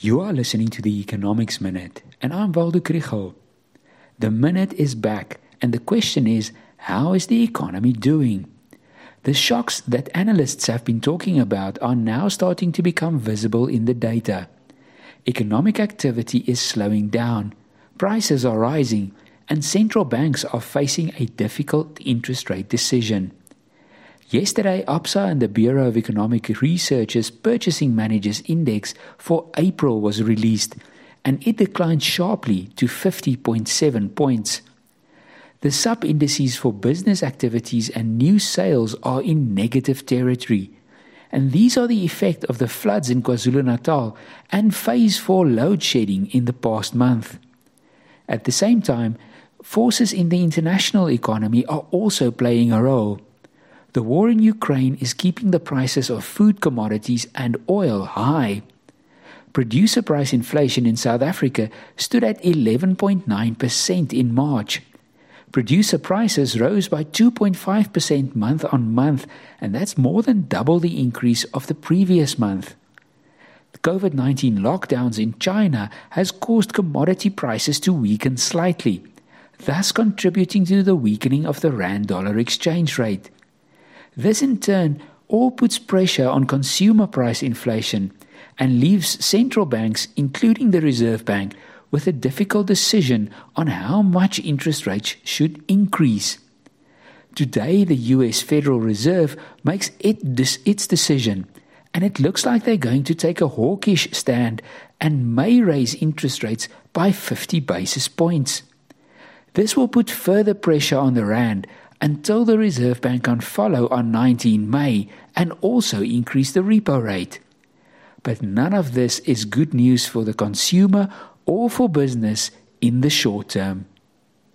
You are listening to the Economics Minute, and I'm Waldo Krugell. The minute is back, and the question is how is the economy doing? The shocks that analysts have been talking about are now starting to become visible in the data. Economic activity is slowing down, prices are rising, and central banks are facing a difficult interest rate decision. Yesterday, ABSA and the Bureau of Economic Research's Purchasing Managers Index for April was released, and it declined sharply to 50.7 points. The sub indices for business activities and new sales are in negative territory. And these are the effect of the floods in KwaZulu Natal and phase 4 load shedding in the past month. At the same time, forces in the international economy are also playing a role. The war in Ukraine is keeping the prices of food commodities and oil high. Producer price inflation in South Africa stood at 11.9% in March. Producer prices rose by 2.5% month on month, and that's more than double the increase of the previous month. The COVID 19 lockdowns in China has caused commodity prices to weaken slightly, thus contributing to the weakening of the rand dollar exchange rate. This in turn all puts pressure on consumer price inflation and leaves central banks, including the Reserve Bank, with a difficult decision on how much interest rates should increase. Today, the US Federal Reserve makes it its decision, and it looks like they're going to take a hawkish stand and may raise interest rates by 50 basis points. This will put further pressure on the Rand until the Reserve Bank can follow on 19 May and also increase the repo rate. But none of this is good news for the consumer or for business in the short term.